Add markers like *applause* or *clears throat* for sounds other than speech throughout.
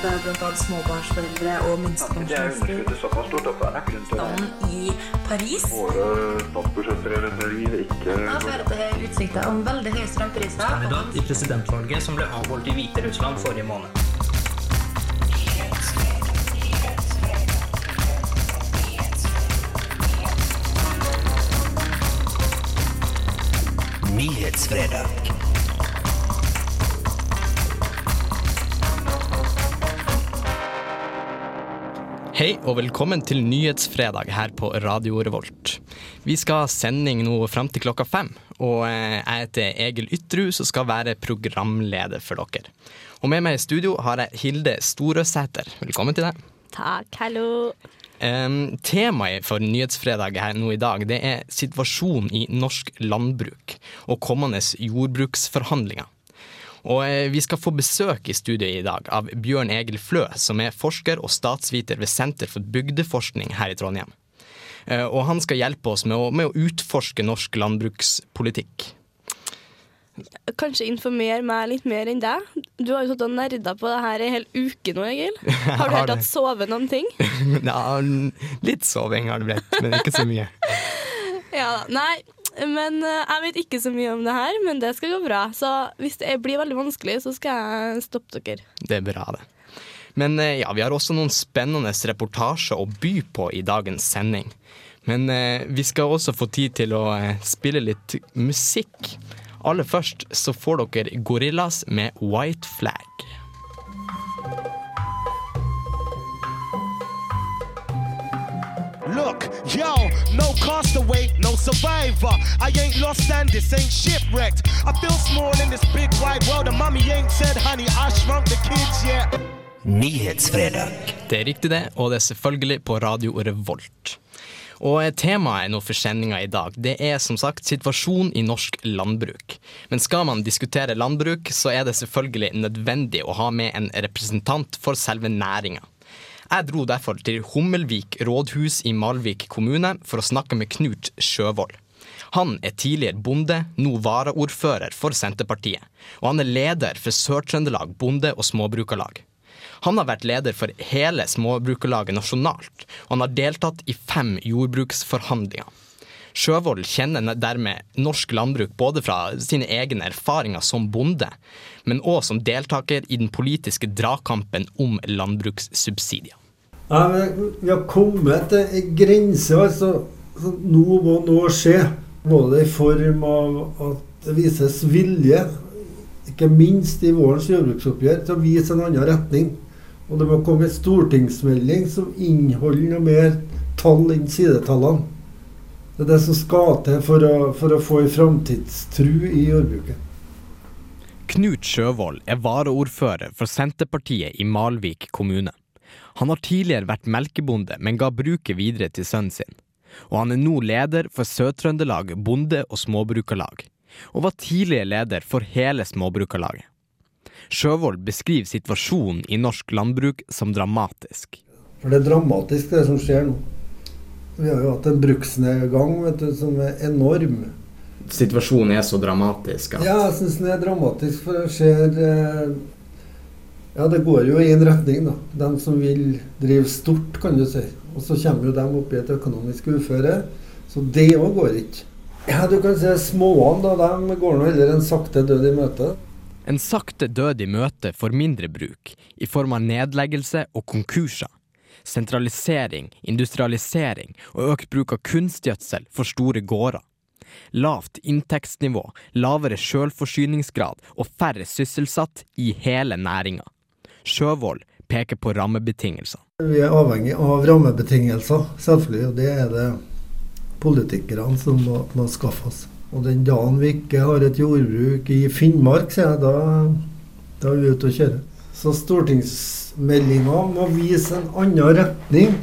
møte bl.a. småbarnsforeldre og minstepensjonister i Paris. Våre statsbudsjettprioriteringer ikke til utsikter om veldig høye strømpriser. Kandidat i presidentvalget som ble avholdt i Hviterussland forrige måned. Nyhetsfredag. Hei og velkommen til Nyhetsfredag her på Radio Revolt. Vi skal ha sending nå fram til klokka fem, og eh, jeg heter Egil Ytrud som skal være programleder for dere. Og med meg i studio har jeg Hilde Storøsæter. Velkommen til deg. Takk, hallo. Um, temaet for Nyhetsfredag her nå i dag det er situasjonen i norsk landbruk og kommende jordbruksforhandlinger. Og eh, Vi skal få besøk i studio i dag av Bjørn Egil Flø, som er forsker og statsviter ved Senter for bygdeforskning her i Trondheim. Eh, Og Han skal hjelpe oss med å, med å utforske norsk landbrukspolitikk. Kanskje informere meg litt mer enn deg. Du har jo satt og nerda på det her ei hel uke nå, Egil. *laughs* Har du helt tatt sovet noen ting? *laughs* Ja, litt soving har det blitt, men ikke så mye. *laughs* Ja. Nei, men eh, jeg vet ikke så mye om det her, men det skal gå bra. Så hvis det blir veldig vanskelig, så skal jeg stoppe dere. Det er bra, det. Men eh, ja, vi har også noen spennende reportasjer å by på i dagens sending. Men eh, vi skal også få tid til å spille litt musikk. Aller først så får dere Gorillas med White Flag. Look, yo, no castaway, no survivor. I ain't lost and this ain't shipwrecked. I feel small in this big wide world, and mommy ain't said, honey, I shrunk the kids yet. Nyhetsfredag. Det er riktig det, og det er selvfølgelig på Radio Revolt. Og temaet nå for sendinga i dag, det er som sagt situasjonen i norsk landbruk. Men skal man diskutere landbruk, så er det selvfølgelig nødvendig å ha med en representant for selve næringa. Jeg dro derfor til Hummelvik rådhus i Malvik kommune for å snakke med Knut Sjøvold. Han er tidligere bonde, nå varaordfører for Senterpartiet, og han er leder for Sør-Trøndelag bonde- og småbrukarlag. Han har vært leder for hele småbrukarlaget nasjonalt, og han har deltatt i fem jordbruksforhandlinger. Sjøvold kjenner dermed norsk landbruk både fra sine egne erfaringer som bonde, men òg som deltaker i den politiske dragkampen om landbrukssubsidier. Ja, vi har kommet til en grense. altså. Så nå må noe skje. Både i form av at det vises vilje, ikke minst i vårens jordbruksoppgjør, til å vise en annen retning. Og det må komme en stortingsmelding som inneholder noe mer tall enn sidetallene. Det er det som skal til for å, for å få en framtidstru i jordbruket. Knut Sjøvold er varaordfører for Senterpartiet i Malvik kommune. Han har tidligere vært melkebonde, men ga bruket videre til sønnen sin. Og han er nå leder for Sør-Trøndelag bonde- og småbrukarlag, og var tidligere leder for hele småbrukarlaget. Sjøvold beskriver situasjonen i norsk landbruk som dramatisk. For det er dramatisk, det som skjer nå. Vi har jo hatt en bruksnedgang vet du, som er enorm. Situasjonen er så dramatisk at Ja, jeg syns den er dramatisk, for det skjer eh, Ja, det går jo i en retning, da. De som vil drive stort, kan du si. Og så kommer jo de opp i et økonomisk uføre. Så det òg går ikke. Ja, du kan si småene, da. De går nå heller en sakte død i møte. En sakte død i møte for mindre bruk, i form av nedleggelse og konkurser. Sentralisering, industrialisering og økt bruk av kunstgjødsel for store gårder. Lavt inntektsnivå, lavere sjølforsyningsgrad og færre sysselsatt i hele næringa. Sjøvold peker på rammebetingelser. Vi er avhengig av rammebetingelser, selvfølgelig. Og det er det politikerne som må, må skaffe oss. Og den dagen vi ikke har et jordbruk i Finnmark, sier jeg, da, da er vi ute å kjøre. Så stortingsmeldinga må vise en annen retning.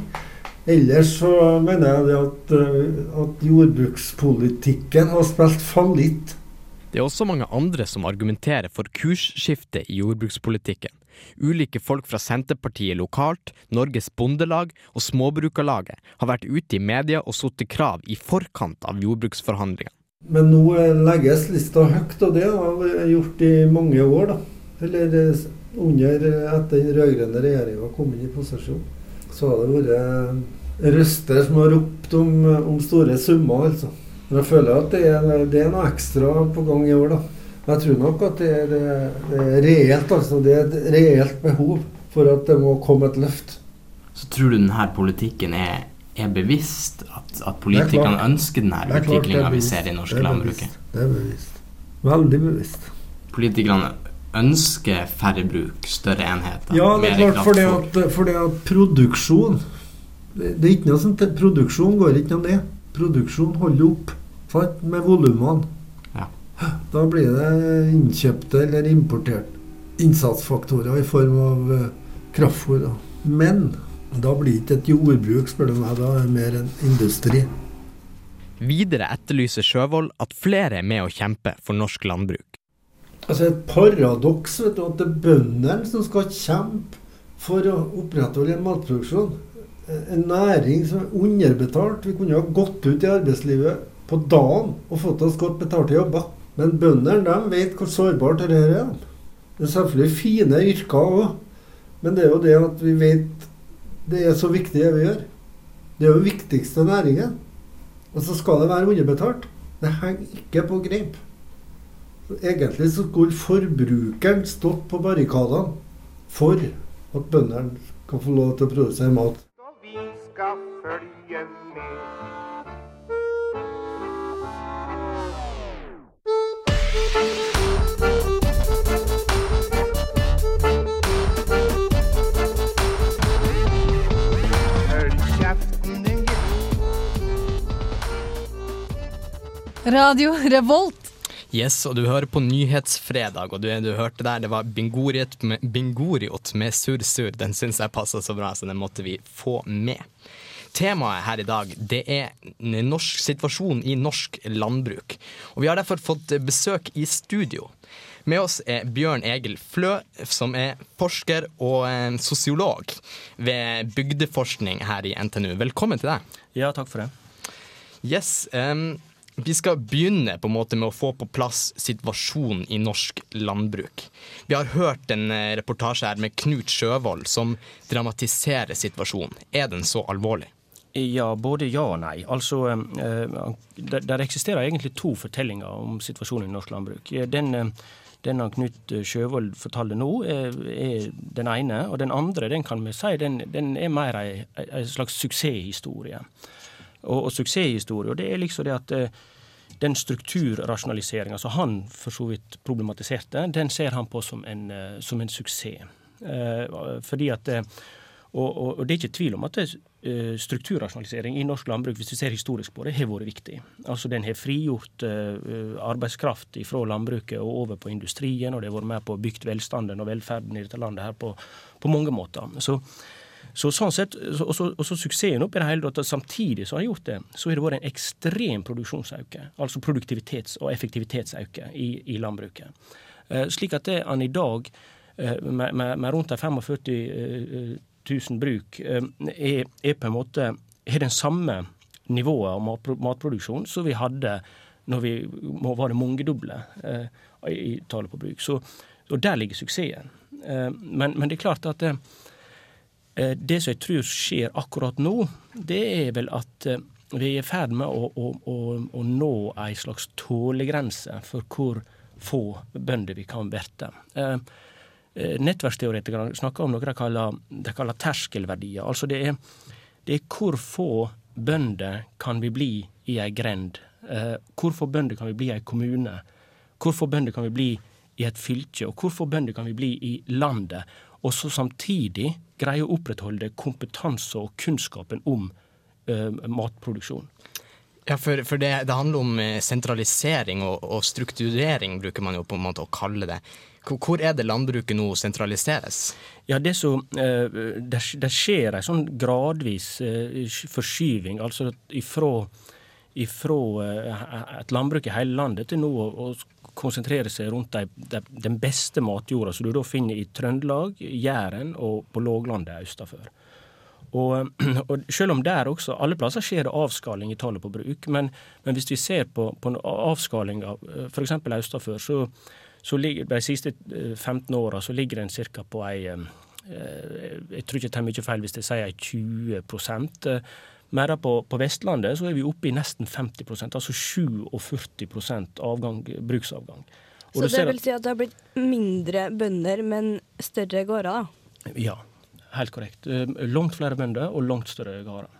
Ellers så mener jeg at, eh, at jordbrukspolitikken har spilt fallitt. Det er også mange andre som argumenterer for kursskifte i jordbrukspolitikken. Ulike folk fra Senterpartiet lokalt, Norges Bondelag og Småbrukarlaget har vært ute i media og satt krav i forkant av jordbruksforhandlingene. Men nå eh, legges lista høyt, og det har vi gjort i mange år. da. Eller eh, under at den rød-grønne regjeringa kom inn i posisjon, så har det vært røster som har ropt om, om store summer, altså. Men jeg føler at det er, det er noe ekstra på gang i år, da. Jeg tror nok at det er, det er reelt, altså. Det er et reelt behov for at det må komme et løft. Så tror du denne politikken er, er bevisst? At, at politikerne ønsker denne utviklinga vi ser i norsk Det landbruk? Det er bevisst. Veldig bevisst. Politikerne ønsker færre bruk, større enheter, Ja, det er klart, fordi at, fordi at produksjon det, det er ikke noe sånt, Produksjon går ikke noe ned. Produksjon holder opp sant, med volumene. Da blir det innkjøpte eller importerte innsatsfaktorer i form av uh, kraftfôr. Men da blir det ikke et jordbruk, spør du meg. Da er det mer en industri. Videre etterlyser Sjøvold at flere er med å kjempe for norsk landbruk. Altså Et paradoks vet du, at det er bøndene som skal kjempe for å opprettholde en matproduksjon. En næring som er underbetalt. Vi kunne ha gått ut i arbeidslivet på dagen og fått oss godt betalte jobber. Men bøndene de vet hvor sårbart dette er. Det er selvfølgelig fine yrker òg, men det er jo det at vi vet det er så viktig det vi gjør. Det er jo den viktigste næringen. Og så skal det være underbetalt. Det henger ikke på greip. Egentlig så skulle forbrukeren stått på barrikadene for at bøndene kan få lov til å produsere mat. Vi skal følge med. Radio Revolt. Yes, og du hører på Nyhetsfredag, og du, du hørte der, det var Bingoriot med, Bingoriot med Sur Sur. Den syns jeg passa så bra, så den måtte vi få med. Temaet her i dag det er norsk situasjon i norsk landbruk. Og Vi har derfor fått besøk i studio. Med oss er Bjørn Egil Flø, som er forsker og eh, sosiolog ved bygdeforskning her i NTNU. Velkommen til deg. Ja, takk for det. Yes, em, vi skal begynne på en måte med å få på plass situasjonen i norsk landbruk. Vi har hørt en eh, reportasje her med Knut Sjøvold som dramatiserer situasjonen. Er den så alvorlig? Ja, både ja og nei. Altså, eh, der, der eksisterer egentlig to fortellinger om situasjonen i norsk landbruk. Eh, Den, eh, den Knut Sjøvold fortalte nå, er den ene. Og den andre den kan vi si, den, den er mer ei, ei slags suksesshistorie. Og, og suksesshistorie, og det er liksom det at eh, den strukturrasjonaliseringa som han for så vidt problematiserte, den ser han på som en, eh, som en suksess. Eh, fordi at og, og, det er ikke tvil om at strukturrasjonalisering i norsk landbruk, hvis vi ser historisk på det, har vært viktig. Altså Den har frigjort arbeidskraft fra landbruket og over på industrien, og det har vært med på å bygge velstanden og velferden i dette landet her på, på mange måter. Så, så sånn sett, og så- og så suksessen oppi det hele, tatt, samtidig som har gjort det, så har det vært en ekstrem produksjonsøke. Altså produktivitets- og effektivitetsøke i, i landbruket. Eh, slik at det han i dag, eh, med, med, med rundt de 45 000 bruk, eh, er, er på en måte har den samme nivået av matpro matproduksjon som vi hadde når vi må det mangedoble eh, i tallet på bruk. Så, og der ligger suksessen. Eh, men, men det er klart at det Det som jeg tror skjer akkurat nå, det er vel at eh, vi er i ferd med å, å, å, å nå ei slags tålegrense for hvor få bønder vi kan verte. Eh, eh, Nettverksteoretikerne snakker om noe de kaller, de kaller terskelverdier. Altså det er, det er hvor få bønder kan vi bli i ei grend. Eh, Hvor få bønder kan vi bli i ei kommune. Hvor få bønder kan vi bli i et fylke, og hvor få bønder kan vi bli i landet? Og så samtidig greie å opprettholde kompetanse og kunnskapen om eh, matproduksjon. Ja, for, for det, det handler om eh, sentralisering og, og strukturering, bruker man jo på en måte å kalle det. Hvor, hvor er det landbruket nå sentraliseres? Ja, det, så, eh, det, det skjer en sånn gradvis eh, forskyving, altså ifra, ifra eh, et landbruk i hele landet til nå å, konsentrere seg rundt de, de, den beste matjorda, som du da finner i Trøndelag, Jæren og på låglandet østafor. Og, *clears throat* og selv om der også, alle plasser skjer det avskaling i tallet på bruk, men, men hvis vi ser på, på avskaling av f.eks. østafor, så, så ligger, de siste eh, 15 åra så ligger den ca. på ei eh, Jeg tror ikke jeg tar mye feil hvis jeg sier ei 20 eh, men på, på, Vestlandet så er vi oppe i nesten 50 altså 47 avgang, bruksavgang. Og så det vil si at det har blitt mindre bønder, men større gårder? da? Ja, helt korrekt. Langt flere bønder og langt større gårder.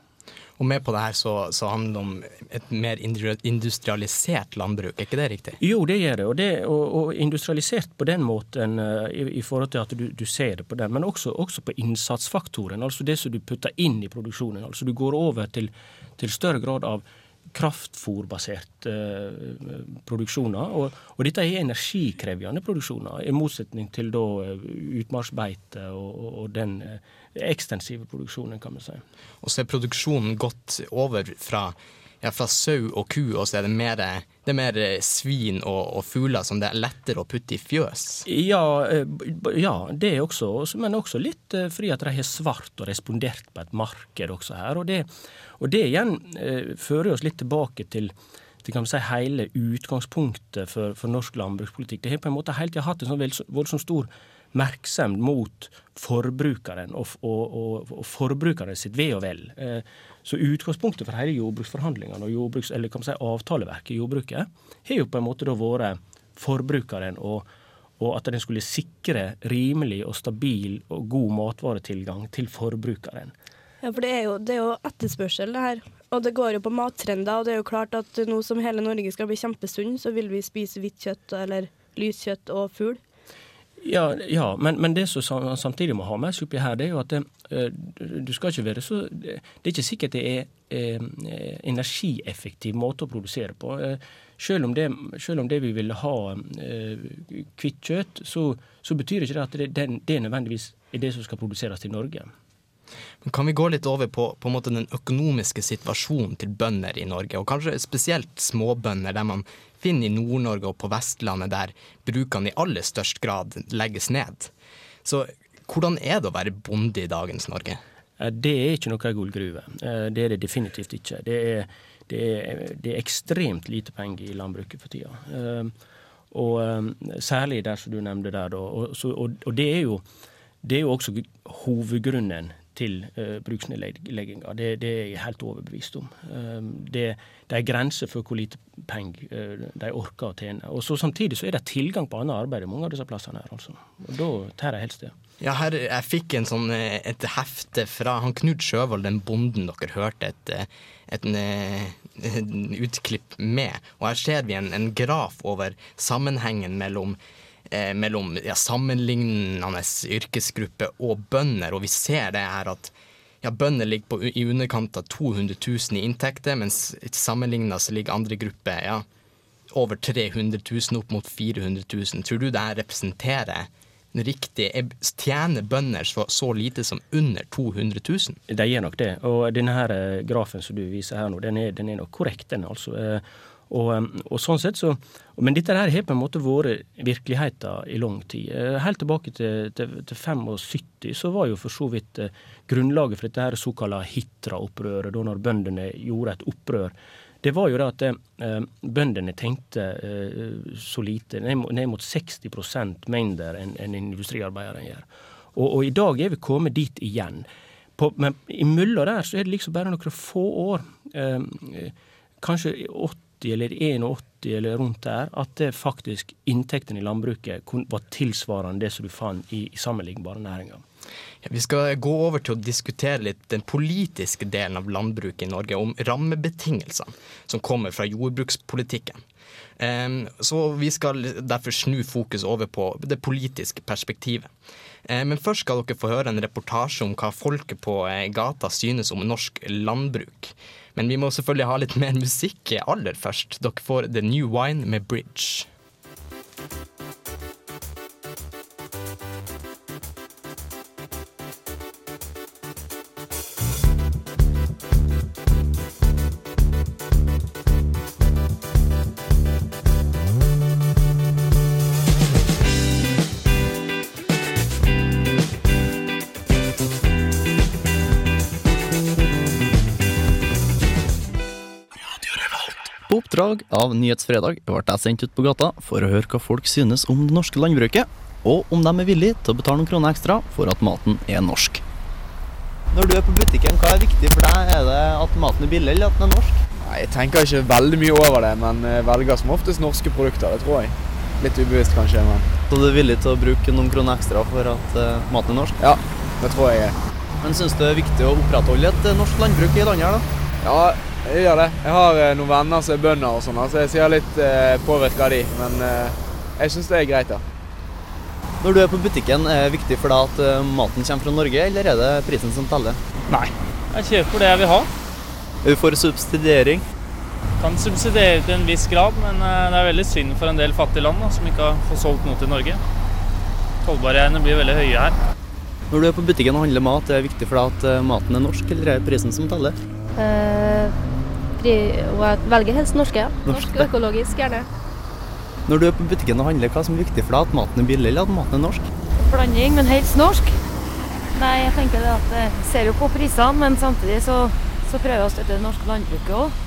Og med på det her så, så, handler det om et mer industrialisert landbruk, er ikke det riktig? Jo, det gjør det. Og, det, og, og industrialisert på den måten uh, i, i, forhold til at du, du, ser det på den, men også, også, på innsatsfaktoren. Altså det som du putter inn i produksjonen. Altså du går over til, til større grad av kraftfòrbaserte uh, produksjoner. Og, og, dette er energikrevende produksjoner, i motsetning til da uh, utmarksbeite og, og, den uh, ekstensive produksjonen, kan man si. Og så er produksjonen gått over fra, ja, fra sau og ku, og så er det mer, det er mer svin og, og, fugler som det er lettere å putte i fjøs? Ja, ja det også, men også litt fordi at de har svart og respondert på et marked også her. og det og det igjen eh, fører oss litt tilbake til, til kan si, hele utgangspunktet for, for norsk landbrukspolitikk. Det har på en måte hele tida hatt en sånn voldsomt stor merksemd mot forbrukeren og, og, og, og forbrukeren sitt ve og vel. Eh, så utgangspunktet for hele jordbruksforhandlingene og jordbruks, eller kan man si, avtaleverket i jordbruket har jo på en måte da vært forbrukeren og, og at den skulle sikre rimelig og stabil og god matvaretilgang til forbrukeren. Ja, for det er, jo, det er jo etterspørsel, det her. Og det går jo på mattrender. Og det er jo klart at nå som hele Norge skal bli kjempesunn, så vil vi spise hvitt kjøtt eller lyskjøtt og fugl. Ja, ja men, men, det som samtidig må ha med seg oppi her, det er jo at eh, du skal ikke være så Det er ikke sikkert det er eh, energieffektiv måte å produsere på. Eh, selv, om det, selv om det vi vil ha eh, kjøtt, så, så, betyr ikke det at det, det, det nødvendigvis er det som skal produseres til Norge. Men Kan vi gå litt over på, på den økonomiske situasjonen til bønder i Norge, og kanskje spesielt småbønder, der man finner i Nord-Norge og på Vestlandet, der brukene i aller størst grad legges ned. Så hvordan er det å være bonde i dagens Norge? Eh, det er ikke noe gullgruve. Eh, det er det definitivt ikke. Det er, det er, det er ekstremt lite penger i landbruket for tida. Eh, og særlig der som du nevnte der. Og, og, og det, er jo, det er jo også hovedgrunnen til uh, bruksnedlegginga. Det, det, er jeg helt overbevist om. Um, det, det, er grenser for hvor lite penger uh, de orker å tjene. Og så Samtidig så er det tilgang på annet arbeid i mange av disse plassene. her, altså. Og Da tar jeg helst det. Ja, her, Jeg fikk sånn, et hefte fra han Knut Sjøvold, den bonden dere hørte et, et, et, utklipp med. Og her ser vi en, en graf over sammenhengen mellom eh, mellom ja, sammenlignende yrkesgruppe og bønder, og vi ser det her at ja, bønder ligger på, i underkant av 200 000 i inntekter, mens sammenligna ligger andre grupper ja, over 300 000, opp mot 400 000. Tror du det her representerer riktig? Tjener bønder så, så, lite som under 200 000? De gjør nok det. Og denne her eh, grafen som du viser her nå, den er, den er nok korrekt, den altså. Og, og, sånn sett så, Men dette her har på en måte vært virkeligheten i lang tid. Eh, helt tilbake til, til, til 75 så var jo for så vidt eh, grunnlaget for dette her såkalte Hitra-opprøret, da når bøndene gjorde et opprør. Det var jo det at eh, bøndene tenkte eh, så lite, ned, ned mot 60% mindre enn en industriarbeideren gjør. Og, og, i dag er vi kommet dit igjen. På, men imellom der så er det liksom bare noen få år. Eh, kanskje 80 80 eller 81 eller rundt der, at det faktisk inntektene i landbruket var tilsvarende det som du fant i, i sammenlignbare næringer. Ja, vi skal gå over til å diskutere litt den politiske delen av landbruket i Norge, om rammebetingelsene som kommer fra jordbrukspolitikken. Um, så vi skal derfor snu fokus over på det politiske perspektivet. Um, men først skal dere få høre en reportasje om hva folket på uh, gata synes om norsk landbruk. Men vi må selvfølgelig ha litt mer musikk aller først. Dere får The New Wine med Bridge. Oppdrag av Nyhetsfredag ble jeg sendt ut på gata for å høre hva folk synes om det norske landbruket, og om de er villige til å betale noen kroner ekstra for at maten er norsk. Når du er på butikken, hva er viktig for deg? Er det at maten er billig, eller at den er norsk? Nei, Jeg tenker ikke veldig mye over det, men eh, velger som oftest norske produkter. Det tror jeg. Litt ubevisst kanskje, men Så du er villig til å bruke noen kroner ekstra for at uh, maten er norsk? Ja, det tror jeg. Men syns du det er viktig å opprettholde et uh, norsk landbruk i landet her, da? Ja, jeg gjør det. Jeg har uh, noen venner som er bønder og sånn, så jeg sier litt eh, påvirka av de. Men jeg syns det er greit, da. Når du er på butikken, er det viktig for deg at maten kommer fra Norge, eller er det prisen som teller? Nei. Jeg kjøper det jeg vil ha. Er du for subsidiering? Kan subsidiere til en viss grad, men det er veldig synd for en del fattige land da, som ikke har fått solgt noe til Norge. Tollbarrierene blir veldig høye her. Når du er på butikken og handler mat, er det viktig for deg at maten er norsk, eller er det prisen som teller? Eh, jeg velger helst norske, ja. Norsk, norsk økologisk, gjerne. Når du er på butikken og handler, hva som er viktig for deg? At maten er billig, eller at maten er norsk? Blanding, men helst norsk. Nei, jeg tenker det at jeg ser jo på prisene, men samtidig så, så prøver jeg å støtte det norske landbruket òg.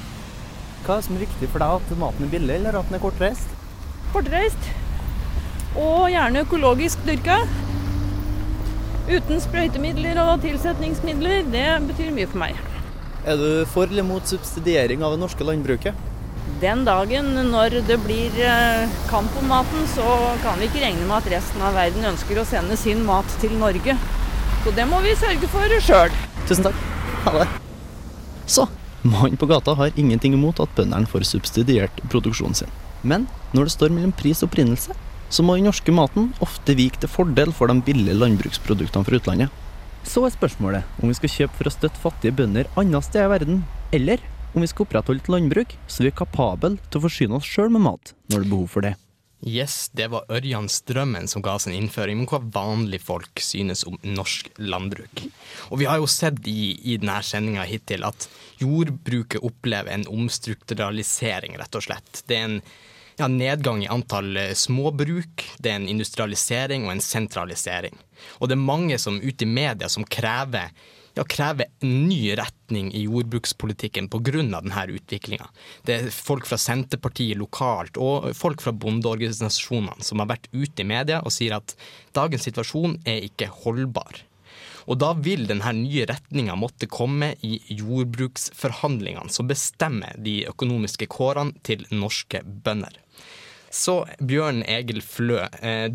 Hva er det som er viktig for deg? At maten er billig, eller at den er kortreist? Kortreist. Og gjerne økologisk dyrka. Uten sprøytemidler og tilsetningsmidler. Det betyr mye for meg. Er du for eller mot subsidiering av det norske landbruket? Den dagen når det blir eh, kamp om maten, så kan vi ikke regne med at resten av verden ønsker å sende sin mat til Norge. Så det må vi sørge for sjøl. Tusen takk. Ha det. Så, mannen på gata har ingenting imot at bøndene får subsidiert produksjonen sin. Men når det står mellom pris og opprinnelse, så må den norske maten ofte vike til fordel for de billige landbruksproduktene fra utlandet. Så er spørsmålet om vi skal kjøpe for å støtte fattige bønder andre steder i verden, eller om vi skal opprettholde et landbruk så vi er kapable til å forsyne oss sjøl med mat når det er behov for det. Yes, det var Ørjan Strømmen som ga oss en innføring om hva vanlige folk synes om norsk landbruk. Og vi har jo sett i, i denne sendinga hittil at jordbruket opplever en omstrukturalisering, rett og slett. Det er en ja, nedgang i antall småbruk, det er en industrialisering og en sentralisering. Og det er mange som ute i media som krever ja, krever en ny retning i jordbrukspolitikken pga. denne utviklinga. Det er folk fra Senterpartiet lokalt og folk fra bondeorganisasjonene som har vært ute i media og sier at dagens situasjon er ikke holdbar. Og da vil denne nye retninga måtte komme i jordbruksforhandlingene, som bestemmer de økonomiske kårene til norske bønder. Så Bjørn Egil Flø,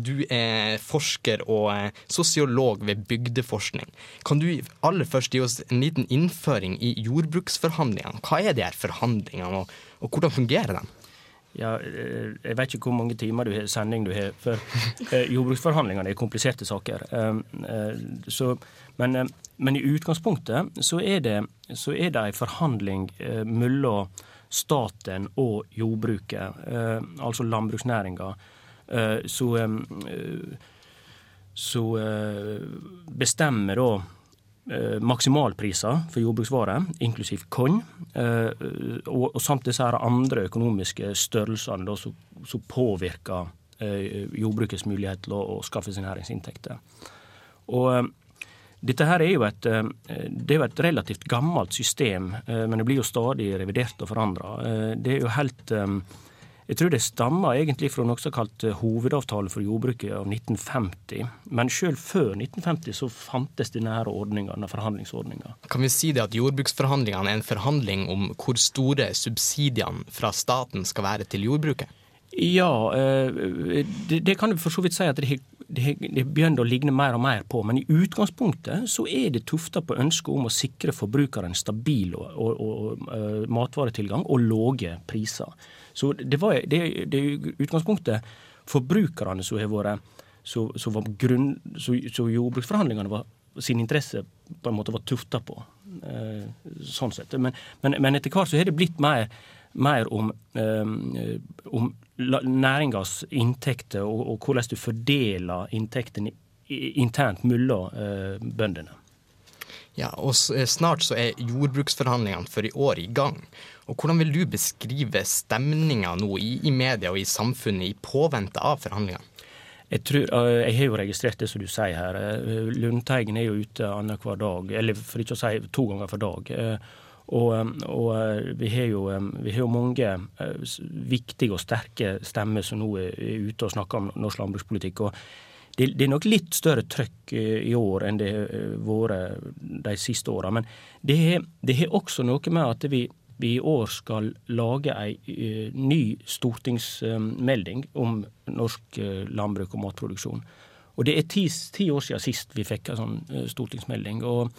du er forsker og sosiolog ved Bygdeforskning. Kan du aller først gi oss en liten innføring i jordbruksforhandlingene? Hva er de her forhandlingene, og, og hvordan fungerer de? Ja, jeg vet ikke hvor mange timer du har sending du har, for *laughs* jordbruksforhandlingene er kompliserte saker. Så, men, men, i utgangspunktet så er det, så er det en forhandling mellom staten og jordbruket, eh, altså landbruksnæringa, eh, så, eh, så bestemmer da maksimalpriser for jordbruksvarer, inklusiv korn, og, og samt disse her andre økonomiske størrelsene som, påvirker jordbrukets mulighet til å skaffe seg næringsinntekter. Og dette her er jo et, det er jo et relativt gammelt system, men det blir jo stadig revidert og forandra. Det er jo helt Jeg tror det stammer egentlig fra noe som kalt hovedavtale for jordbruket av 1950. Men selv før 1950 så fantes denne her ordninga, denne forhandlingsordninga. Kan vi si det at jordbruksforhandlingene er en forhandling om hvor store subsidiene fra staten skal være til jordbruket? Ja, det, det kan du for så vidt si at det det, det begynner å ligne mer og mer på. Men i utgangspunktet så er det tufta på ønsket om å sikre forbrukeren stabil og, og, og, uh, matvaretilgang og lave priser. Så det var det, det utgangspunktet forbrukerne som har vært så, så, var grunn, så, så jordbruksforhandlingene var sin interesse på en måte var tufta på. Eh, sånn sett. Men, men, men etter hvert så har det blitt mer mer om, eh, om næringas inntekter og, og, hvordan du fordeler inntektene internt mellom eh, bøndene. Ja, og Snart så er jordbruksforhandlingene for i år i gang. Og Hvordan vil du beskrive stemninga nå i, i, media og i samfunnet i påvente av forhandlingene? Jeg, tror, jeg har jo registrert det som du sier her. Lundteigen er jo ute annenhver dag, eller for ikke å si to ganger for dag. Og, og vi, har jo, vi, har jo, mange viktige og sterke stemmer som nå er ute og snakker om norsk landbrukspolitikk. og det, det, er nok litt større trøkk i år enn det har vært de siste åra. Men det har også noe med at vi, vi i år skal lage ei uh, ny stortingsmelding om norsk uh, landbruk og matproduksjon. Og det er ti, ti, år siden sist vi fikk en sånn stortingsmelding. og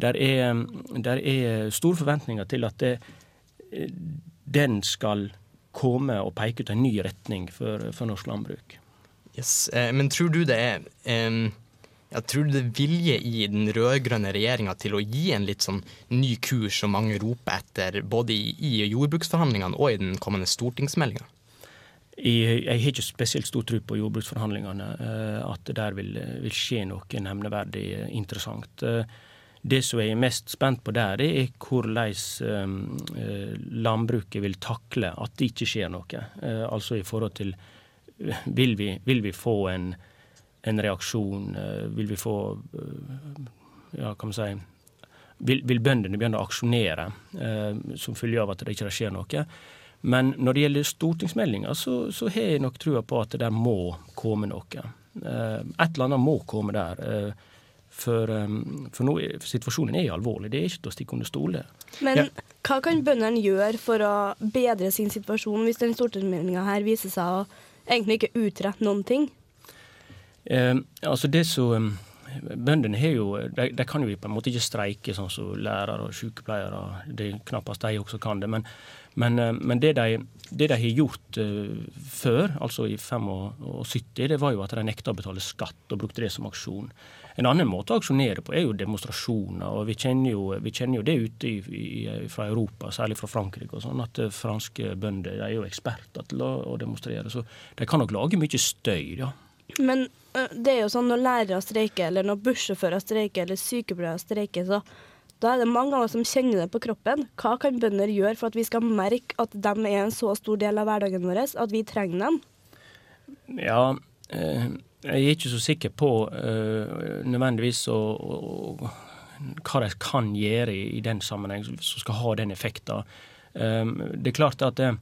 der er, der er store forventninger til at det, den skal komme og peke ut en ny retning for, for norsk landbruk. Yes, Men tror du det er um jeg tror det er vilje i den rød-grønne regjeringa til å gi en litt sånn ny kurs som mange roper etter, både i, i jordbruksforhandlingene og i den kommende stortingsmeldinga? Jeg, har ikke spesielt stor tro på jordbruksforhandlingene, eh, at det der vil, vil skje noe nevneverdig interessant. Eh, det som jeg er mest spent på der, det er hvordan eh, landbruket vil takle at det ikke skjer noe. Altså i forhold til Vil vi, vil vi få en en reaksjon? Eh, vil vi få eh, Ja, kan man si Vil, vil bøndene begynne å aksjonere eh, som følge av at det ikke skjer noe? Men når det gjelder stortingsmeldinga, så, så, har jeg nok trua på at det der må komme noe. Et eller annet må komme der. For, for nå, situasjonen er alvorlig. Det er ikke til å stikke under stol. Men ja. hva kan bøndene gjøre for å bedre sin situasjon, hvis den stortingsmeldinga her viser seg å egentlig ikke utrette noen ting? Eh, altså det som Bøndene har jo, de, de, kan jo på en måte ikke streike sånn som lærere og sykepleiere. Det er knappast de også kan det. Men, men, eh, men det, de, det, de, har gjort uh, før, altså i 75, det var jo at de nekta å betale skatt og brukte det som aksjon. En annen måte å aksjonere på er jo demonstrasjoner. og Vi kjenner jo, vi kjenner jo det ute i, i, fra Europa, særlig fra Frankrike, og sånn, at franske bønder de er jo eksperter til å, å demonstrere. Så de kan nok lage mye støy. ja. Men det er jo sånn når lærere streiker, eller når bussjåfører streiker, eller sykepleiere streiker, så da er det mange av oss som kjenner det på kroppen. Hva kan bønder gjøre for at vi skal merke at de er en så stor del av hverdagen vår, at vi trenger dem? Ja, jeg er ikke så sikker på nødvendigvis å, å, hva de kan gjøre i, den sammenheng som skal ha den effekten. Det er klart at det,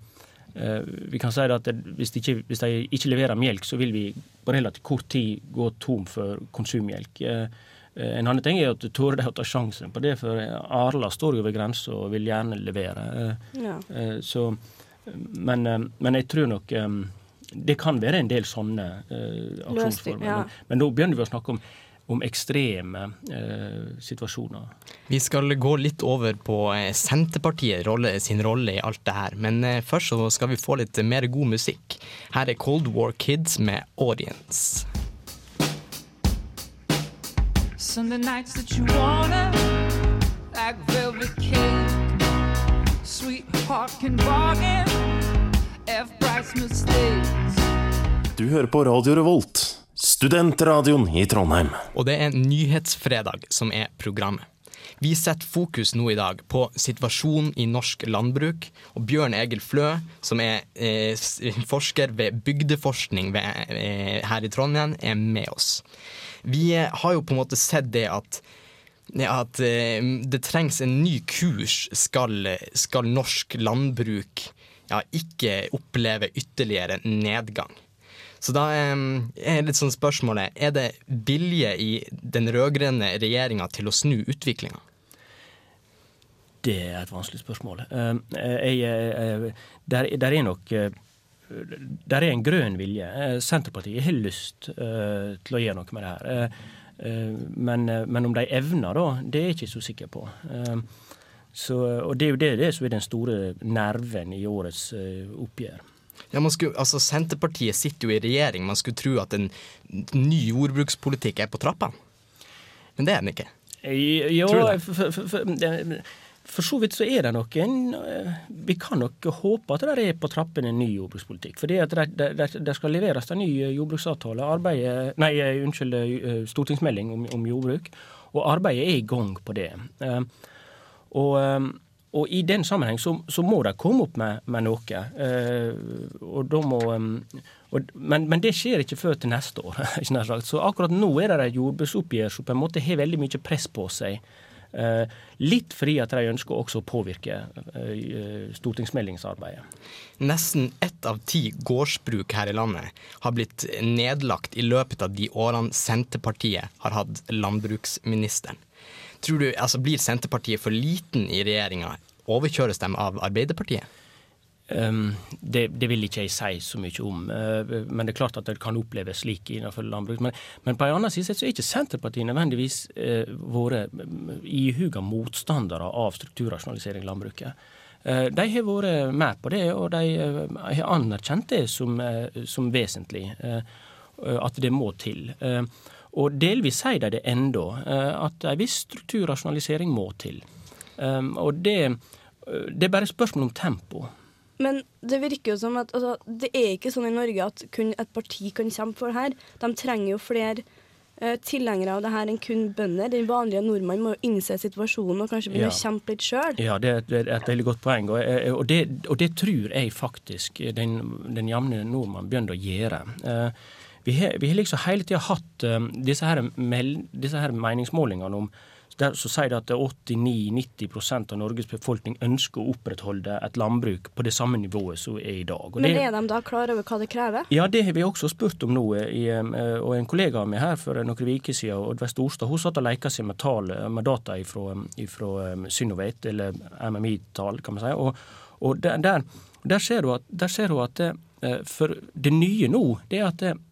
vi kan si at hvis de, ikke, hvis de, ikke, leverer melk, så vil vi på relativt kort tid gå tom for konsummelk. Eh, eh, en annen ting er at du tør å ta sjansen på det, for Arla står jo ved grensa og vil gjerne levere. Ja. Så, men, men, jeg tror nok det kan være en del sånne aksjonsformer. Ja. Men, men nå begynner vi å snakke om om ekstreme eh, situasjoner. Vi skal gå litt over på eh, Senterpartiet rolle, sin rolle i alt det her. Men eh, først så skal vi få litt mer god musikk. Her er Cold War Kids med Audience. Sunday nights that you wanna like velvet cake Sweetheart can bargain F. Price mistakes Du hører på Radio Revolt Studentradioen i Trondheim. Og det er Nyhetsfredag som er programmet. Vi setter fokus nå i dag på situasjonen i norsk landbruk. Og Bjørn Egil Flø, som er eh, forsker ved bygdeforskning ved, eh, her i Trondheim, er med oss. Vi eh, har jo på en måte sett det at, at eh, det trengs en ny kurs skal, skal norsk landbruk ja, ikke oppleve ytterligere nedgang. Så da er litt sånn spørsmålet Er det vilje i den rød-grønne regjeringa til å snu utviklinga? Det er et vanskelig spørsmål. Jeg, der, er nok der er en grønn vilje. Senterpartiet har lyst til å gjøre noe med det her. Men, men om de evner, da, det er jeg ikke så sikker på. Så, og det er jo det, det som er den store nerven i årets oppgjør. Ja, skulle, altså Senterpartiet sitter jo i regjering. Man skulle tro at en ny jordbrukspolitikk er på trappene. Men det er den ikke. Jo, for, for, for, for, så vidt så er det noen Vi kan nok håpe at det er på trappene en ny jordbrukspolitikk. For det, det, det skal leveres en ny jordbruksavtale. Arbeidet, nei, unnskyld, eh, stortingsmelding om, om, jordbruk. Og arbeidet er i gang på det. Eh, og eh, og i den sammenheng så, så må de komme opp med, med noe. Eh, og da må, og, men, men, det skjer ikke før til neste år. *laughs* så akkurat nå er det et jordbruksoppgjør som på en måte har veldig mye press på seg. Eh, litt fordi at de ønsker også å påvirke eh, stortingsmeldingsarbeidet. Nesten ett av ti gårdsbruk her i landet har blitt nedlagt i løpet av de årene Senterpartiet har hatt landbruksministeren. Tror du, altså Blir Senterpartiet for liten i regjeringa? Overkjøres de av Arbeiderpartiet? Um, det, det, vil ikke jeg si så mye om, uh, men det er klart at det kan oppleves slik innenfor landbruk. Men, men på en annen side så er ikke Senterpartiet nødvendigvis uh, vært ihuga motstandere av strukturrasjonalisering i landbruket. Uh, de har vært med på det, og de har anerkjent det som, som vesentlig. At det må til. Og delvis sier de det enda, at en viss strukturrasjonalisering må til. Um, og det, det er bare et spørsmål om tempo. Men det virker jo som at altså, det er ikke sånn i Norge at kun et parti kan kjempe for det her. De trenger jo flere uh, tilhengere av det her enn kun bønder. Den vanlige nordmann må jo innse situasjonen og kanskje begynne ja. å kjempe litt sjøl. Ja, det er et veldig godt poeng. Og, eh, og, det, og det, tror jeg faktisk den, den jevne nordmann begynner å gjøre. Uh, vi har, vi har liksom hele tida hatt uh, disse, her, disse her meningsmålingene om der så sier det at 89-90% av Norges befolkning ønsker å opprettholde et landbruk på det samme nivået som er i dag. Men er de da klar over hva det krever? Ja, det har vi også spurt om nå. I, og en kollega av meg her for noen uker siden, Oddveig Storstad, hun satt og leka seg med, tal, med data fra Synovate, eller MMI-tall, kan man si. Og, og der, der, der, ser hun at, ser hun at det, eh, for det nye nå, det er at det, eh,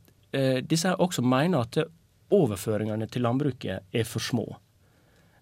disse også mener at overføringene til landbruket er for små.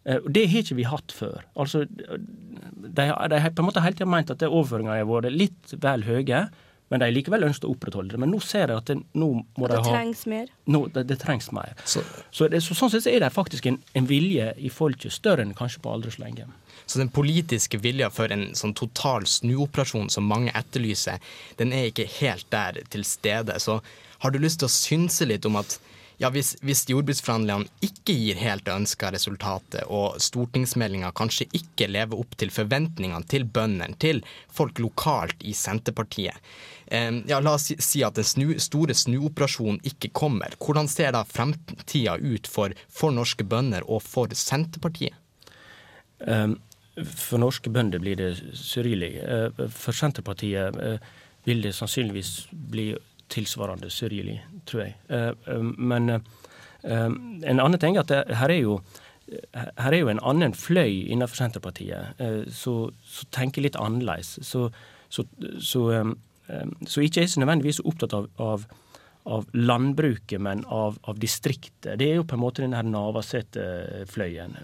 Eh, det har ikke vi hatt før. Altså, de, de har på en måte hele tida ment at overføringene har vært litt vel høye, men de likevel ønsket å opprettholde det. Men nå ser jeg at det, nå må det de ha trengs mer? Nå, det, det trengs mer. Så, så, det, så, sånn sett er det faktisk en, en, vilje i folket større enn kanskje på aldri så lenge. Så den politiske vilja for en sånn total snuoperasjon som mange etterlyser, den er ikke helt der til stede. Så har du lyst til å synse litt om at ja, hvis, hvis jordbruksforhandlingene ikke gir helt det ønska resultatet, og stortingsmeldinga kanskje ikke lever opp til forventningene til bøndene, til folk lokalt i Senterpartiet eh, ja, La oss si, at den snu, store snuoperasjonen ikke kommer. Hvordan ser da fremtida ut for, for norske bønder og for Senterpartiet? Um, for norske bønder blir det sørgelig. Uh, for Senterpartiet vil det sannsynligvis bli tilsvarende sørgelig, tror jeg. Eh, eh, men eh, en annen ting er at her er jo her er jo en annen fløy innenfor Senterpartiet som tenker litt annerledes. Så, så, så, så ikke er så nødvendigvis opptatt av, av av landbruket, men av, av, distriktet. Det er jo på en måte den her Navarsete-fløyen.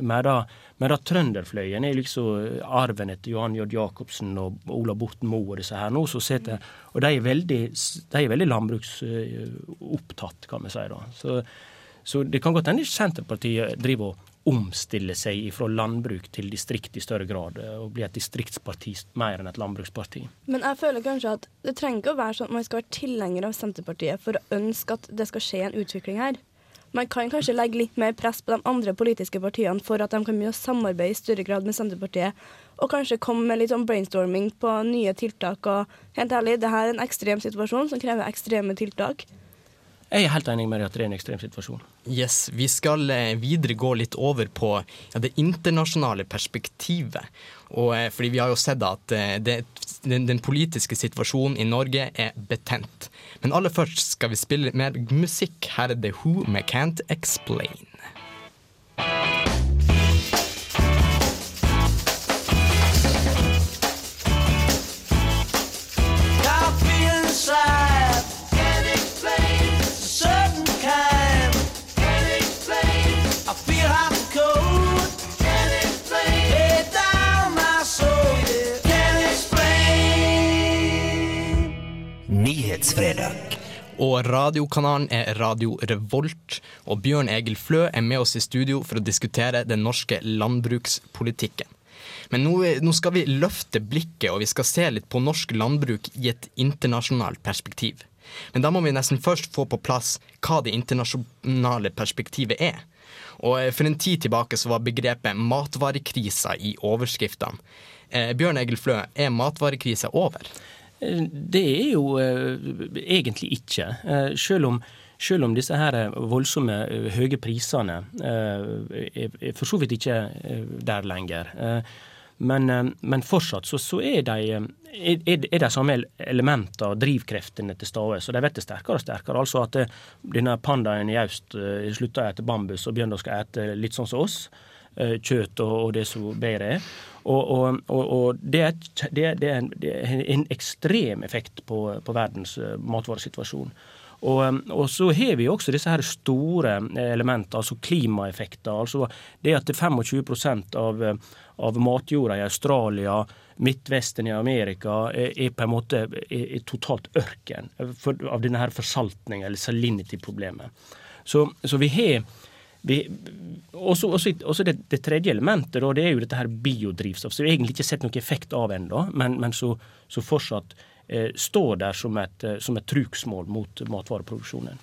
da trønderfløyen er liksom arven etter Johan J. Jacobsen og Ola Borten Moe og disse her nå. Så setter, og de er veldig, de er veldig landbruksopptatt, kan vi si. da. Så, så det kan godt hende Senterpartiet driver og omstille seg fra landbruk til distrikt i større grad, eh, og bli et distriktsparti mer enn et landbruksparti. Men jeg føler kanskje at det trenger ikke å være sånn at man skal være tilhenger av Senterpartiet for å ønske at det skal skje en utvikling her. Man kan kanskje legge litt mer press på de andre politiske partiene for at de kan begynne å samarbeide i større grad med Senterpartiet, og kanskje komme med litt sånn brainstorming på nye tiltak. Og helt ærlig, det her er en ekstrem situasjon som krever ekstreme tiltak. Jeg er helt enig med deg at det er en ekstrem situasjon. Yes, Vi skal eh, videre gå litt over på ja, det internasjonale perspektivet. Og, eh, fordi vi har jo sett at eh, det, den, den, politiske situasjonen i Norge er betent. Men aller først skal vi spille mer musikk. Her er det Who med Can't Explain. Nyhetsfredag. Og radiokanalen er Radio Revolt, og Bjørn Egil Flø er med oss i studio for å diskutere den norske landbrukspolitikken. Men nå, nå, skal vi løfte blikket, og vi skal se litt på norsk landbruk i et internasjonalt perspektiv. Men da må vi nesten først få på plass hva det internasjonale perspektivet er. Og eh, For en tid tilbake så var begrepet matvarekrisa i overskriftene. Eh, Bjørn Egil Flø, er matvarekrisa over? Det er jo uh, egentlig ikke. Uh, selv, om, selv om disse her voldsomme eh, høye prisene eh, er, for så vidt ikke eh, der lenger. Eh, men, eh, men fortsatt så, så er, de, eh, er, er de samme elementene og drivkreftene til stede. Så de blir sterkere og sterkere. Altså at eh, denne pandaen i øst eh, slutter å ete bambus og begynner å ete litt sånn som oss. Eh, Kjøtt og, og det som bedre er. Og, og, og, det, er, det, er, en, det er en ekstrem effekt på, på verdens eh, matvaresituasjon. Og, um, og så har vi også disse her store eh, elementene, altså klimaeffekter. altså Det at 25% av, eh, av matjorda i Australia, Midtvesten i Amerika, er, på en måte er, er totalt ørken for, av denne her forsaltninga, eller salinity-problemet. Så, så vi har vi, også, også, også det, det tredje elementet da, det er jo dette her biodrivstoff, som vi egentlig ikke har sett noen effekt av ennå, men, men så, så fortsatt eh, står der som et, eh, som et trugsmål mot matvareproduksjonen.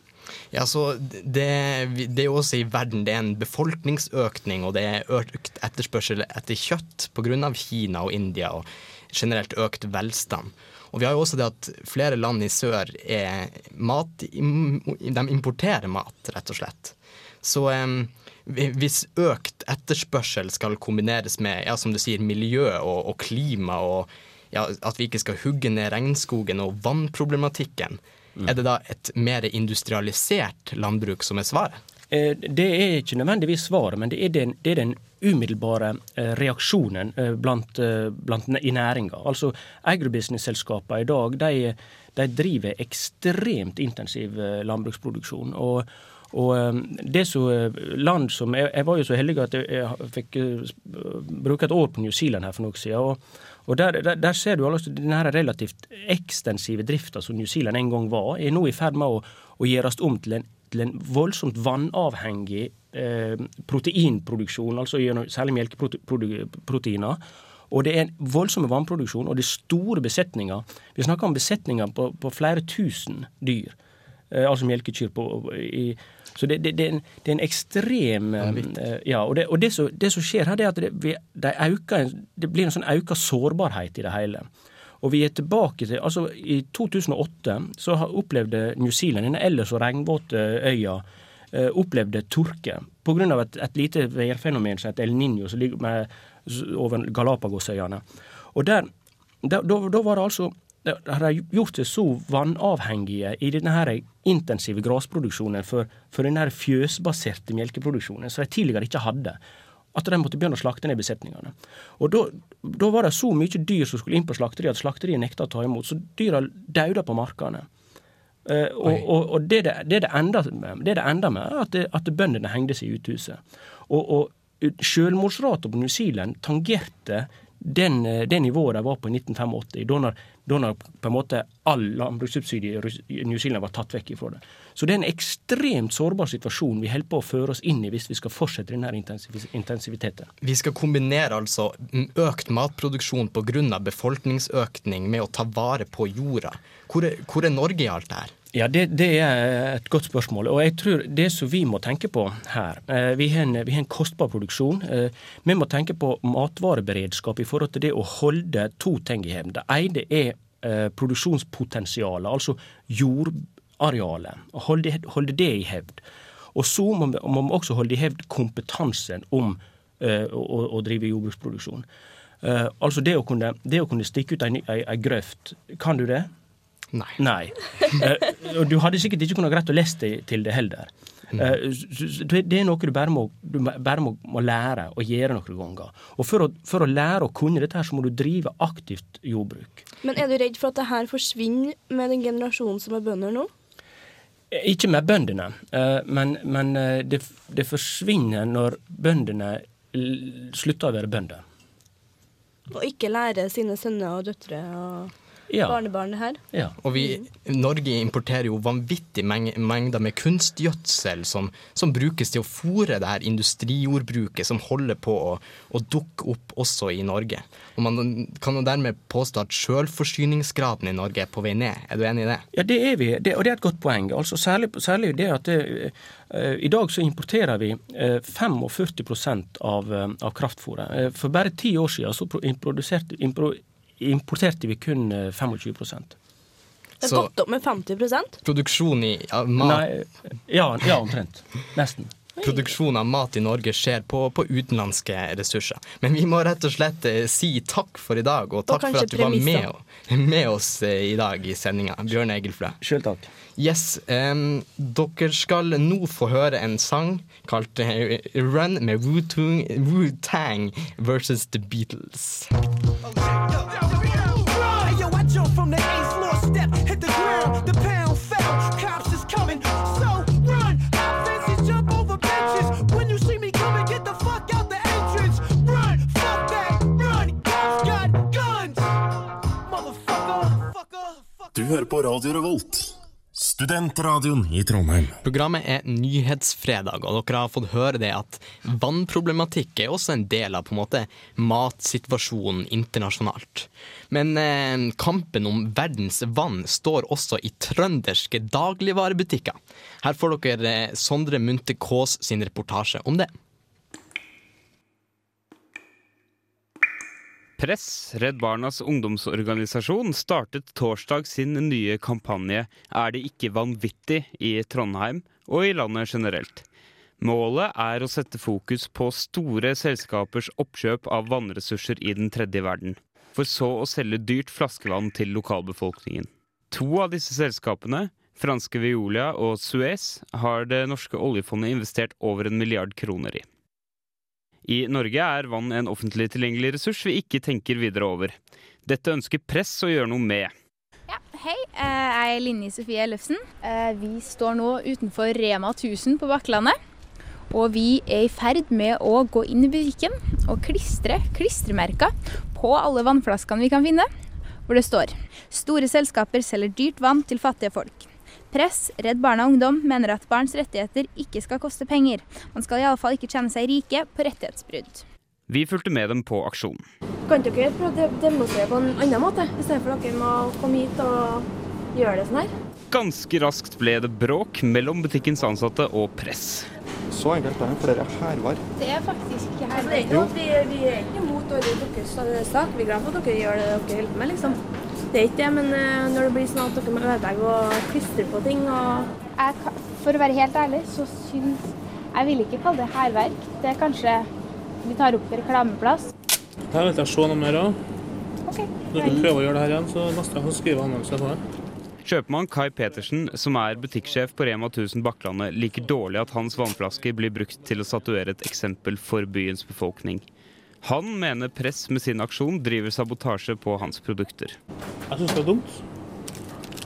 Ja, så det, det er jo også i verden det er en befolkningsøkning, og det er økt etterspørsel etter kjøtt pga. Kina og India, og generelt økt velstand. Og vi har jo også det at flere land i sør er mat De importerer mat, rett og slett. Så um, hvis økt etterspørsel skal kombineres med ja, som du sier, miljø og, og klima, og ja, at vi ikke skal hugge ned regnskogen og vannproblematikken, er det da et mer industrialisert landbruk som er svaret? Eh, Det er ikke nødvendigvis svaret, men det er den, det er den umiddelbare eh, reaksjonen eh, blant, blant i næringa. Altså, agrobusiness-selskapene i dag de, de driver ekstremt intensiv landbruksproduksjon. og og eh, det så eh, land som Jeg, jeg var jo så heldig at jeg, fikk eh, bruke et år på New Zealand her for noen siden. og og der, der, der ser du altså den her relativt ekstensive drifta som New Zealand en gang var, er nå i ferd med å, å gjøres om til en, til en voldsomt vannavhengig eh, proteinproduksjon, altså gjennom særlig melkeproteiner. Og det er en voldsom vannproduksjon, og det er store besetninger. Vi snakker om besetninger på, på flere tusen dyr. Eh, altså melkekyr på i, Så det, det, det, er en, det er en ekstrem eh, Ja, og det, og det, som, det som skjer her, det er at det, vi, de øker, det blir en sånn økt sårbarhet i det hele. Og vi er tilbake til altså I 2008 så har- opplevde New Zealand, denne ellers så regnvåte øya, eh, opplevde tørke pga. Et, et lite værfenomen som heter El Niño, som ligger med, over Galapagosøyene. Og der, da, da, da var det altså de har gjort seg så vannavhengige i denne intensive grasproduksjonen for, for denne fjøsbaserte melkeproduksjonen, som de tidligere ikke hadde. At de måtte begynne å slakte ned besetningene. Og da, var det så mye dyr som skulle inn på slakteriet at slakteriet nekta å ta imot. Så dyra dauda på markene. Uh, og, og, og det, det, det, det enda med, det det enda med, er at, at bøndene hengte seg i uthuset. Og, og selvmordsraten på New Zealand tangerte den, eh, det nivået de var på i 1985, da all landbrukssubsidie i New Zealand var tatt vekk ifra det. Så det er en ekstremt sårbar situasjon vi holder på å føre oss inn i hvis vi skal fortsette denne intensiv intensiviteten. Vi skal kombinere altså økt matproduksjon pga. befolkningsøkning med å ta vare på jorda. Hvor er, hvor er Norge i alt det her? Ja, det, det er et godt spørsmål. Og jeg tror det som vi må tenke på her eh, Vi har en, vi har en kostbar produksjon. Eh, vi må tenke på matvareberedskap i forhold til det å holde to ting i hevd. Det ene er eh, produksjonspotensialet, altså jordarealet. Holde, holde det i hevd. Og så må vi, også holde i hevd kompetansen om å, å- drive jordbruksproduksjon. Altså det å kunne, det å kunne stikke ut ei grøft. Kan du det? Nei. Nei. Eh, og du hadde sikkert ikke kunnet greit å lese deg til det heller. Eh, det det er noe du bare, må, du bare må, må lære å gjøre noen ganger. Og for å, for å lære å kunne dette, her, så må du drive aktivt jordbruk. Men er du redd for at det her forsvinner med den generasjonen som er bønder nå? Eh, Ikke med bøndene, eh, men, men det, det forsvinner når bøndene slutter å være bønder. Og ikke lære sine sønner og døtre og Ja. barnebarnet her. her? Og vi, Norge importerer jo vanvittig meng mengder med kunstgjødsel som, som brukes til å fòre det her industrijordbruket som holder på å, å dukke opp også i Norge. Og Man kan jo dermed påstå at selvforsyningsgraden i Norge er på vei ned. Er du enig i det? Ja, det er vi, det, og det er et godt poeng. Altså Særlig, særlig det at det, eh, i dag så importerer vi eh, 45 av, eh, av kraftfôret. Eh, for bare ti år siden så pro- improduserte- impro, importerte vi kun eh, 25% Det har gått opp med 50% produksjon i ja, mat Nei, ja, ja, omtrent. Nesten. Produksjon av mat i Norge skjer på, på utenlandske ressurser. Men vi må rett og slett eh, si takk for i dag, og takk for at du var med, med oss eh, i dag i sendinga. Bjørn Egilflø. Sjøl takk. Yes, um, dere skal nå få høre en sang kalt eh, Run med Wu-Tang versus The Beatles. Hey, yo, from the eighth floor step, hit the ground, the pound fell, cops is coming, so run. Hop fences, jump over benches when you see me coming, get the fuck out the entrance. Run, fuck that, run. Cops got guns, motherfucker. Du hører på Radio Revolt, studentradioen i Trondheim. Programmet er Nyhetsfredag, og dere har fått høre det at vannproblematikk er også en del av på en måte matsituasjonen internasjonalt. Men eh, kampen om verdens vann står også i trønderske dagligvarebutikker. Her får dere eh, Sondre Munthe Kaas sin reportasje om det. Press, Redd Barnas ungdomsorganisasjon, startet torsdag sin nye kampanje Er det ikke vanvittig i Trondheim og i landet generelt. Målet er å sette fokus på store selskapers oppkjøp av vannressurser i den tredje verden, for så å selge dyrt flaskevann til lokalbefolkningen. To av disse selskapene, franske Veolia og Suez, har det norske oljefondet investert over en milliard kroner i. I Norge er vann en offentlig tilgjengelig ressurs vi ikke tenker videre over. Dette ønsker Press å gjøre noe med. Hei, eh, jeg er Linni Sofie Ellefsen. Eh, Vi står nå utenfor Rema 1000 på Bakklandet. Og vi er i ferd med å gå inn i butikken og klistre klistremerker på alle vannflaskene vi kan finne, hvor det står Store selskaper selger dyrt vann til fattige folk. Press, Redd Barna Ungdom mener at barns rettigheter ikke skal koste penger. Man skal iallfall ikke tjene seg rike på rettighetsbrudd. Vi fulgte med dem på aksjonen. Kan dere prøve å de- demonstrere på en annen måte, istedenfor at dere må komme hit og gjøre det sånn her? Ganske raskt ble det bråk mellom butikkens ansatte og press. Så enkelt er det. Flere hærvar. Det er faktisk ikke Altså, det er ikke noe at vi, vi er ikke imot alle deres sak. Vi er glad for at dere gjør det dere holder på med, liksom. Det er ikke det, men eh, når det blir sånn at dere må ødelegge og klistre på ting og Jeg, for å være helt ærlig, så syns Jeg vil ikke kalle det hærverk. Det er kanskje vi tar opp reklameplass. Her vil jeg se noe mer av. Ok. Når dere prøver å gjøre det her igjen, så neste gang skriver jeg annonse på det. Kjøpmann Kai Petersen, som er butikksjef på Rema 1000 Bakklandet, liker dårlig at hans vannflaske blir brukt til å statuere et eksempel for byens befolkning. Han mener Press med sin aksjon driver sabotasje på hans produkter. Jeg syns det er dumt.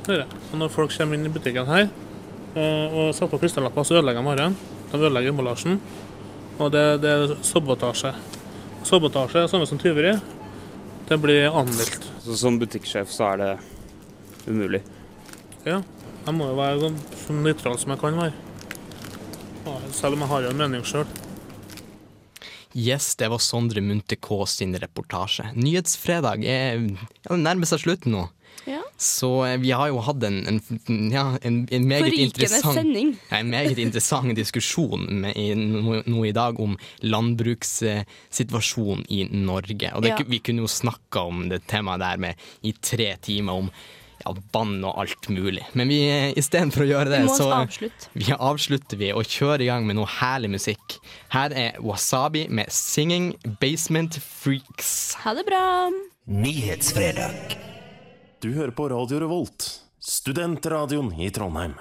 Det er det. Og når folk kommer inn i butikken her eh, og setter på klistrelapper, så ødelegger de varen. De ødelegger emballasjen. Og det, det er sabotasje. Sabotasje er samme som tyveri. Det blir anmeldt. Så som butikksjef så er det umulig. Ja. Jeg må jo være sånn så nøytral som jeg kan være. Selv om jeg har jo en mening sjøl. Yes, det var Sondre Munthe K sin reportasje. Nyhetsfredag er ja, nærmer seg slutten nå. Ja. Så eh, vi har jo hatt en, en, ja, en, en meget interessant. Ja, en meget interessant diskusjon med, i, nå, nå i dag om landbrukssituasjonen i Norge. Og det, vi kunne jo snakka om det temaet der med, i tre timer, om ja, vann og alt mulig. Men vi, eh, istedenfor å gjøre det, Vi så avslutt. vi avslutter vi og kjører i gang med noe herlig musikk. Her er Wasabi med 'Singing Basement Freaks'. Ha det bra. Nyhetsfredag. Du hører på Radio Revolt, studentradioen i Trondheim.